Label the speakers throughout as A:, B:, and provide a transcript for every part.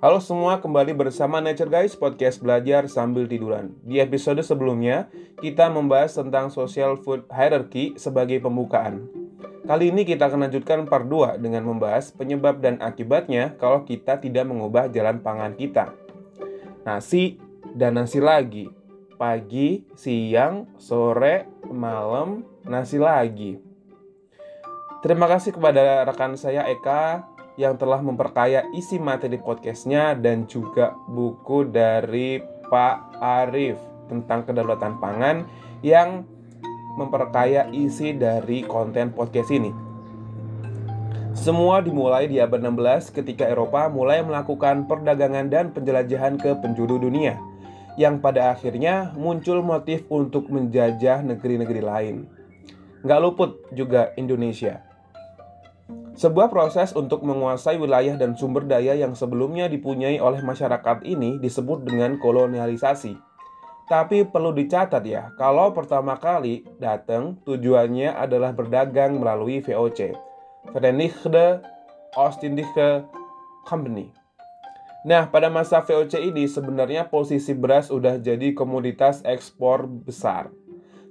A: Halo semua, kembali bersama Nature Guys, podcast belajar sambil tiduran. Di episode sebelumnya, kita membahas tentang social food hierarchy sebagai pembukaan. Kali ini kita akan lanjutkan part 2 dengan membahas penyebab dan akibatnya kalau kita tidak mengubah jalan pangan kita. Nasi dan nasi lagi. Pagi, siang, sore, malam, nasi lagi. Terima kasih kepada rekan saya Eka yang telah memperkaya isi materi podcastnya dan juga buku dari Pak Arif tentang kedaulatan pangan yang memperkaya isi dari konten podcast ini. Semua dimulai di abad 16 ketika Eropa mulai melakukan perdagangan dan penjelajahan ke penjuru dunia yang pada akhirnya muncul motif untuk menjajah negeri-negeri lain. Nggak luput juga Indonesia. Sebuah proses untuk menguasai wilayah dan sumber daya yang sebelumnya dipunyai oleh masyarakat ini disebut dengan kolonialisasi. Tapi perlu dicatat ya, kalau pertama kali datang tujuannya adalah berdagang melalui VOC, Verenigde Ostindische Company. Nah, pada masa VOC ini sebenarnya posisi beras udah jadi komoditas ekspor besar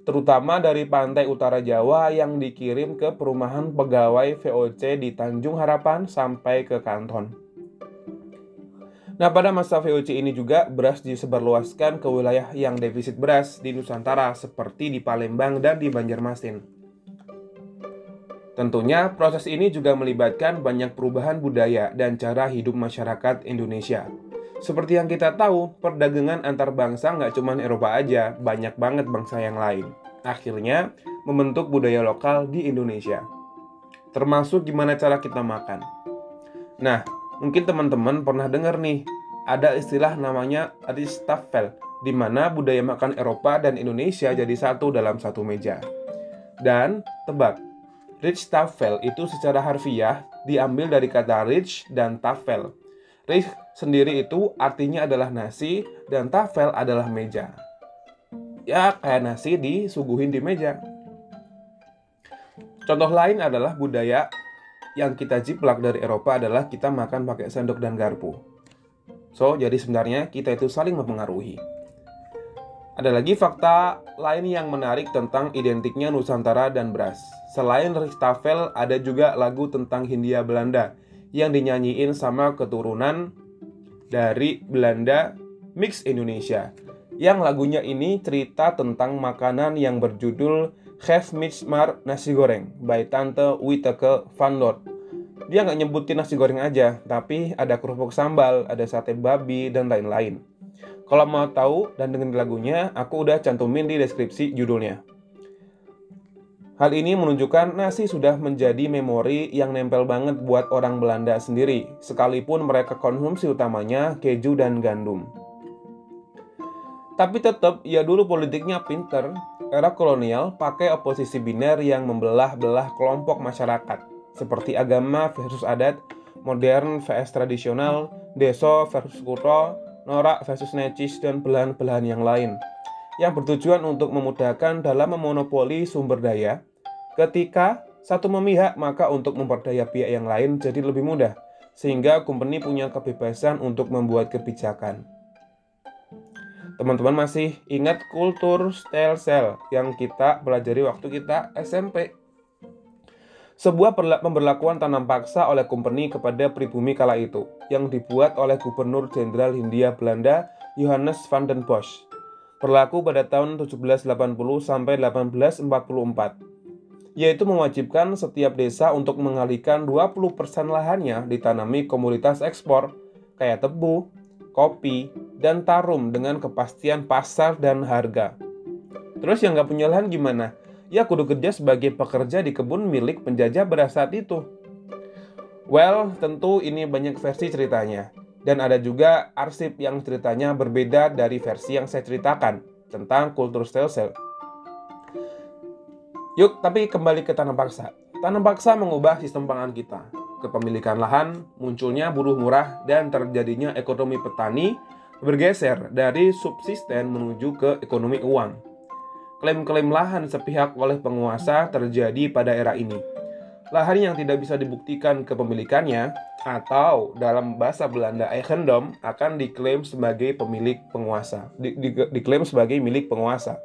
A: terutama dari pantai utara Jawa yang dikirim ke perumahan pegawai VOC di Tanjung Harapan sampai ke Kanton. Nah, pada masa VOC ini juga beras disebarluaskan ke wilayah yang defisit beras di Nusantara seperti di Palembang dan di Banjarmasin. Tentunya proses ini juga melibatkan banyak perubahan budaya dan cara hidup masyarakat Indonesia. Seperti yang kita tahu, perdagangan antar bangsa nggak cuma Eropa aja, banyak banget bangsa yang lain. Akhirnya, membentuk budaya lokal di Indonesia. Termasuk gimana cara kita makan. Nah, mungkin teman-teman pernah dengar nih, ada istilah namanya Aristafel, di mana budaya makan Eropa dan Indonesia jadi satu dalam satu meja. Dan, tebak, Rich Tafel itu secara harfiah diambil dari kata rich dan tafel. Rich sendiri itu artinya adalah nasi dan tafel adalah meja. Ya kayak nasi disuguhin di meja. Contoh lain adalah budaya yang kita jiplak dari Eropa adalah kita makan pakai sendok dan garpu. So, jadi sebenarnya kita itu saling mempengaruhi. Ada lagi fakta lain yang menarik tentang identiknya Nusantara dan beras. Selain Richtafel, ada juga lagu tentang Hindia Belanda yang dinyanyiin sama keturunan dari Belanda Mix Indonesia. Yang lagunya ini cerita tentang makanan yang berjudul Chef Mitsmar Nasi Goreng by Tante Witeke van Lord. Dia nggak nyebutin nasi goreng aja, tapi ada kerupuk sambal, ada sate babi, dan lain-lain. Kalau mau tahu dan dengerin lagunya, aku udah cantumin di deskripsi judulnya. Hal ini menunjukkan nasi sudah menjadi memori yang nempel banget buat orang Belanda sendiri, sekalipun mereka konsumsi utamanya keju dan gandum. Tapi tetap, ya dulu politiknya pinter. Era kolonial pakai oposisi biner yang membelah-belah kelompok masyarakat, seperti agama versus adat, modern vs tradisional, deso versus kutro, norak versus necis, dan belahan-belahan yang lain yang bertujuan untuk memudahkan dalam memonopoli sumber daya. Ketika satu memihak, maka untuk memperdaya pihak yang lain jadi lebih mudah, sehingga company punya kebebasan untuk membuat kebijakan. Teman-teman masih ingat kultur style cell yang kita pelajari waktu kita SMP? Sebuah pemberlakuan tanam paksa oleh company kepada pribumi kala itu, yang dibuat oleh Gubernur Jenderal Hindia Belanda Johannes van den Bosch. Berlaku pada tahun 1780 sampai 1844 yaitu mewajibkan setiap desa untuk mengalihkan 20% lahannya ditanami komoditas ekspor kayak tebu, kopi, dan tarum dengan kepastian pasar dan harga. Terus yang nggak punya lahan gimana? Ya kudu kerja sebagai pekerja di kebun milik penjajah beras saat itu. Well, tentu ini banyak versi ceritanya. Dan ada juga arsip yang ceritanya berbeda dari versi yang saya ceritakan tentang kultur stelsel. Yuk, tapi kembali ke tanam paksa. Tanam paksa mengubah sistem pangan kita. Kepemilikan lahan, munculnya buruh murah, dan terjadinya ekonomi petani bergeser dari subsisten menuju ke ekonomi uang. Klaim-klaim lahan sepihak oleh penguasa terjadi pada era ini. Lahan yang tidak bisa dibuktikan kepemilikannya atau dalam bahasa Belanda eigendom akan diklaim sebagai pemilik penguasa, di, di, diklaim sebagai milik penguasa.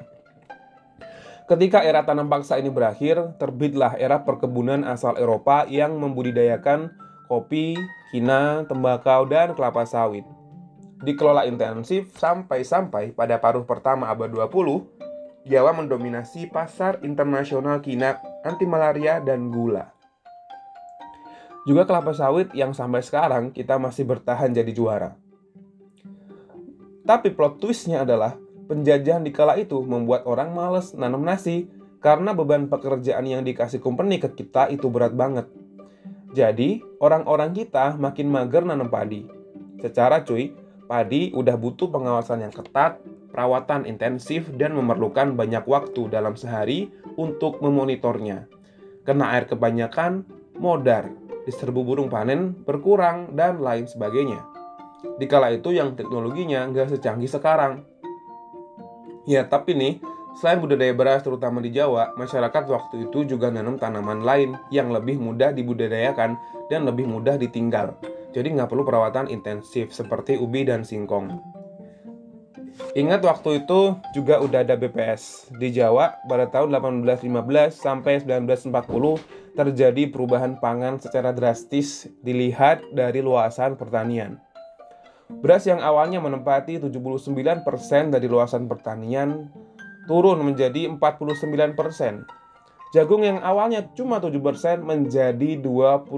A: Ketika era tanam paksa ini berakhir, terbitlah era perkebunan asal Eropa yang membudidayakan kopi, kina, tembakau, dan kelapa sawit. Dikelola intensif sampai-sampai pada paruh pertama abad 20, Jawa mendominasi pasar internasional kina, anti malaria, dan gula. Juga kelapa sawit yang sampai sekarang kita masih bertahan jadi juara. Tapi plot twistnya adalah penjajahan di kala itu membuat orang males nanam nasi karena beban pekerjaan yang dikasih company ke kita itu berat banget. Jadi, orang-orang kita makin mager nanam padi. Secara cuy, padi udah butuh pengawasan yang ketat, perawatan intensif, dan memerlukan banyak waktu dalam sehari untuk memonitornya. Kena air kebanyakan, modar, diserbu burung panen berkurang, dan lain sebagainya. Di kala itu yang teknologinya nggak secanggih sekarang. Ya, tapi nih, selain budidaya beras terutama di Jawa, masyarakat waktu itu juga nanam tanaman lain yang lebih mudah dibudidayakan dan lebih mudah ditinggal. Jadi nggak perlu perawatan intensif seperti ubi dan singkong. Ingat waktu itu juga udah ada BPS. Di Jawa pada tahun 1815 sampai 1940 terjadi perubahan pangan secara drastis dilihat dari luasan pertanian. Beras yang awalnya menempati 79% dari luasan pertanian turun menjadi 49%. Jagung yang awalnya cuma 7% menjadi 25%.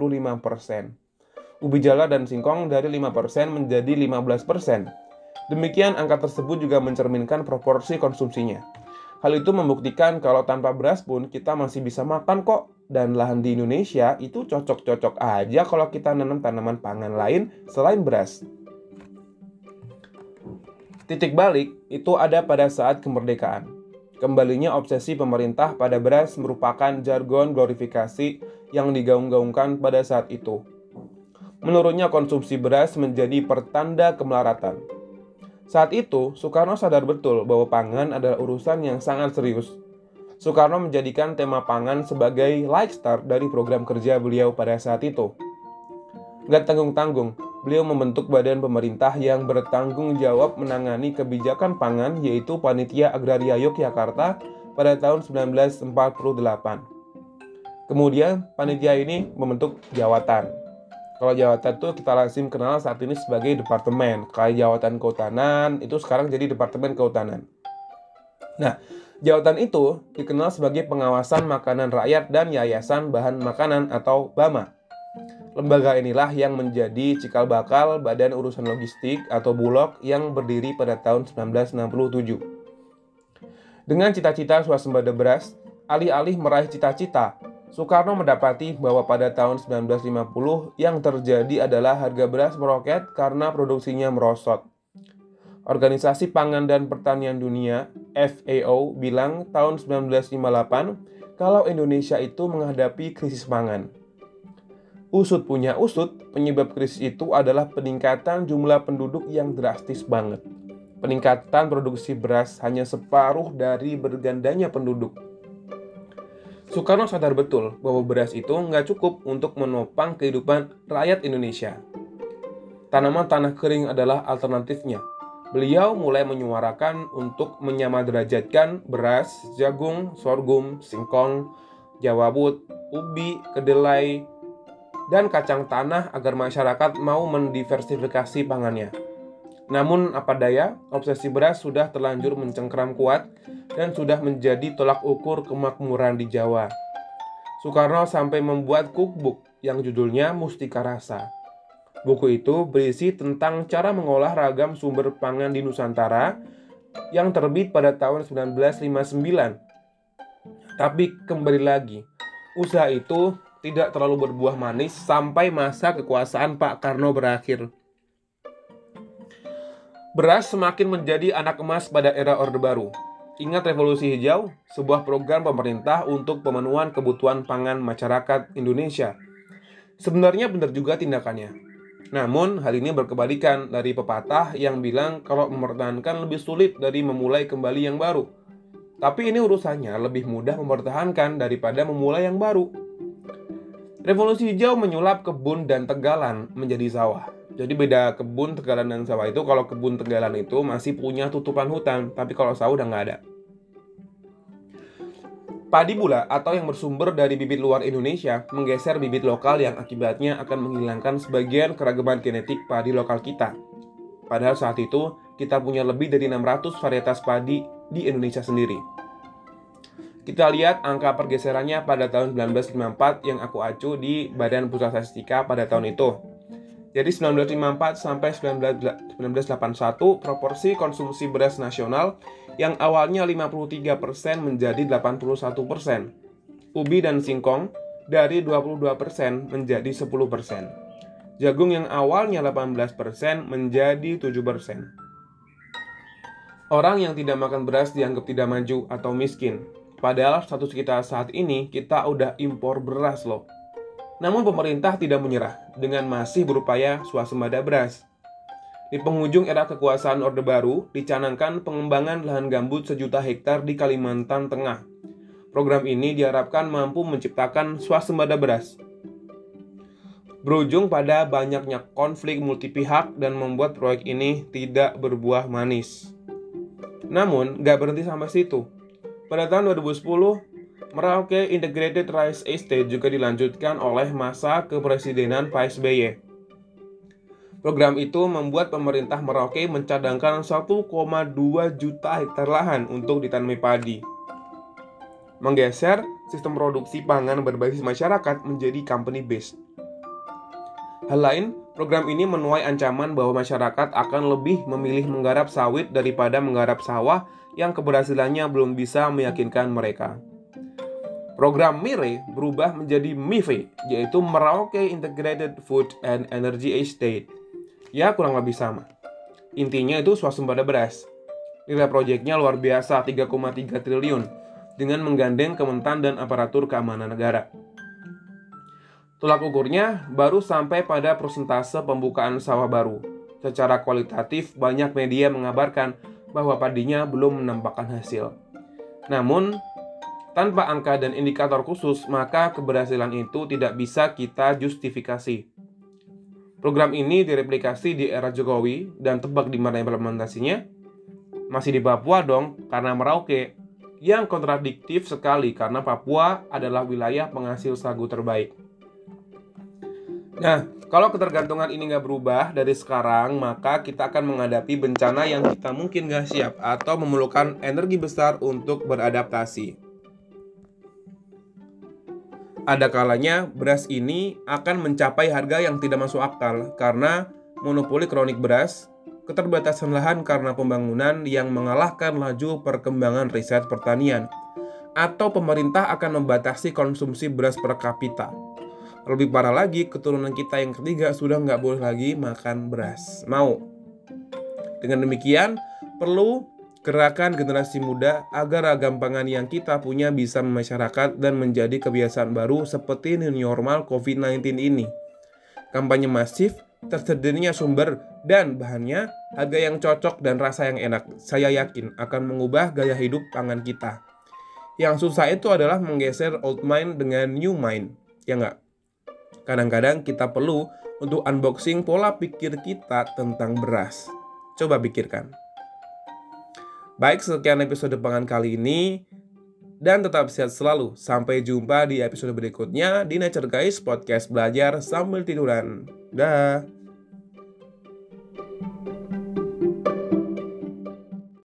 A: Ubi jala dan singkong dari 5% menjadi 15%. Demikian angka tersebut juga mencerminkan proporsi konsumsinya. Hal itu membuktikan kalau tanpa beras pun kita masih bisa makan kok. Dan lahan di Indonesia itu cocok-cocok aja kalau kita nanam tanaman pangan lain selain beras. Titik balik itu ada pada saat kemerdekaan. Kembalinya obsesi pemerintah pada beras merupakan jargon glorifikasi yang digaung-gaungkan pada saat itu. Menurutnya konsumsi beras menjadi pertanda kemelaratan saat itu, Soekarno sadar betul bahwa pangan adalah urusan yang sangat serius. Soekarno menjadikan tema pangan sebagai start dari program kerja beliau pada saat itu. Gak tanggung-tanggung, beliau membentuk badan pemerintah yang bertanggung jawab menangani kebijakan pangan yaitu Panitia Agraria Yogyakarta pada tahun 1948. Kemudian, panitia ini membentuk jawatan kalau jawatan itu kita lazim kenal saat ini sebagai departemen. Kayak jawatan kehutanan itu sekarang jadi departemen kehutanan. Nah, jawatan itu dikenal sebagai pengawasan makanan rakyat dan yayasan bahan makanan atau BAMA. Lembaga inilah yang menjadi cikal bakal Badan Urusan Logistik atau Bulog yang berdiri pada tahun 1967. Dengan cita-cita swasembada beras, alih-alih meraih cita-cita Soekarno mendapati bahwa pada tahun 1950 yang terjadi adalah harga beras meroket karena produksinya merosot. Organisasi Pangan dan Pertanian Dunia FAO bilang tahun 1958 kalau Indonesia itu menghadapi krisis pangan. Usut punya usut, penyebab krisis itu adalah peningkatan jumlah penduduk yang drastis banget. Peningkatan produksi beras hanya separuh dari bergandanya penduduk. Soekarno sadar betul bahwa beras itu nggak cukup untuk menopang kehidupan rakyat Indonesia. Tanaman tanah kering adalah alternatifnya. Beliau mulai menyuarakan untuk menyamaderajatkan beras, jagung, sorghum, singkong, jawabut, ubi, kedelai, dan kacang tanah agar masyarakat mau mendiversifikasi pangannya. Namun apa daya, obsesi beras sudah terlanjur mencengkram kuat dan sudah menjadi tolak ukur kemakmuran di Jawa. Soekarno sampai membuat cookbook yang judulnya Mustika Rasa. Buku itu berisi tentang cara mengolah ragam sumber pangan di Nusantara yang terbit pada tahun 1959. Tapi kembali lagi, usaha itu tidak terlalu berbuah manis sampai masa kekuasaan Pak Karno berakhir. Beras semakin menjadi anak emas pada era Orde Baru. Ingat Revolusi Hijau, sebuah program pemerintah untuk pemenuhan kebutuhan pangan masyarakat Indonesia. Sebenarnya benar juga tindakannya. Namun, hal ini berkebalikan dari pepatah yang bilang kalau mempertahankan lebih sulit dari memulai kembali yang baru. Tapi ini urusannya lebih mudah mempertahankan daripada memulai yang baru. Revolusi hijau menyulap kebun dan tegalan menjadi sawah. Jadi beda kebun, tegalan, dan sawah itu kalau kebun tegalan itu masih punya tutupan hutan, tapi kalau sawah udah nggak ada. Padi bula atau yang bersumber dari bibit luar Indonesia menggeser bibit lokal yang akibatnya akan menghilangkan sebagian keragaman genetik padi lokal kita. Padahal saat itu kita punya lebih dari 600 varietas padi di Indonesia sendiri. Kita lihat angka pergeserannya pada tahun 1954 yang aku acu di Badan Pusat Statistika pada tahun itu. Jadi 1954 sampai 1981 proporsi konsumsi beras nasional yang awalnya 53% menjadi 81%. Ubi dan singkong dari 22% menjadi 10%. Jagung yang awalnya 18% menjadi 7%. Orang yang tidak makan beras dianggap tidak maju atau miskin. Padahal status kita saat ini kita udah impor beras loh. Namun pemerintah tidak menyerah dengan masih berupaya swasembada beras. Di penghujung era kekuasaan Orde Baru, dicanangkan pengembangan lahan gambut sejuta hektar di Kalimantan Tengah. Program ini diharapkan mampu menciptakan swasembada beras. Berujung pada banyaknya konflik multi pihak dan membuat proyek ini tidak berbuah manis. Namun, gak berhenti sampai situ. Pada tahun 2010, Merauke Integrated Rice Estate juga dilanjutkan oleh masa kepresidenan Pak SBY. Program itu membuat pemerintah Merauke mencadangkan 1,2 juta hektar lahan untuk ditanami padi. Menggeser sistem produksi pangan berbasis masyarakat menjadi company based. Hal lain, program ini menuai ancaman bahwa masyarakat akan lebih memilih menggarap sawit daripada menggarap sawah yang keberhasilannya belum bisa meyakinkan mereka. Program MIRE berubah menjadi MIFE, yaitu Merauke Integrated Food and Energy Estate. Ya, kurang lebih sama. Intinya itu swasembada beras. Nilai proyeknya luar biasa, 3,3 triliun, dengan menggandeng Kementan dan aparatur keamanan negara. Tolak ukurnya baru sampai pada persentase pembukaan sawah baru. Secara kualitatif, banyak media mengabarkan bahwa padinya belum menampakkan hasil. Namun, tanpa angka dan indikator khusus, maka keberhasilan itu tidak bisa kita justifikasi. Program ini direplikasi di era Jokowi dan tebak di mana implementasinya? Masih di Papua dong, karena Merauke, yang kontradiktif sekali karena Papua adalah wilayah penghasil sagu terbaik. Nah, kalau ketergantungan ini nggak berubah dari sekarang, maka kita akan menghadapi bencana yang kita mungkin nggak siap atau memerlukan energi besar untuk beradaptasi. Ada kalanya beras ini akan mencapai harga yang tidak masuk akal karena monopoli kronik beras, keterbatasan lahan karena pembangunan yang mengalahkan laju perkembangan riset pertanian, atau pemerintah akan membatasi konsumsi beras per kapita lebih parah lagi, keturunan kita yang ketiga sudah nggak boleh lagi makan beras. Mau? Dengan demikian, perlu gerakan generasi muda agar ragam pangan yang kita punya bisa memasyarakat dan menjadi kebiasaan baru seperti new normal COVID-19 ini. Kampanye masif, tersedianya sumber dan bahannya, harga yang cocok dan rasa yang enak, saya yakin akan mengubah gaya hidup pangan kita. Yang susah itu adalah menggeser old mind dengan new mind, ya nggak? Kadang-kadang kita perlu untuk unboxing pola pikir kita tentang beras. Coba pikirkan. Baik, sekian episode pangan kali ini. Dan tetap sehat selalu. Sampai jumpa di episode berikutnya di Nature Guys Podcast Belajar Sambil Tiduran. Dah.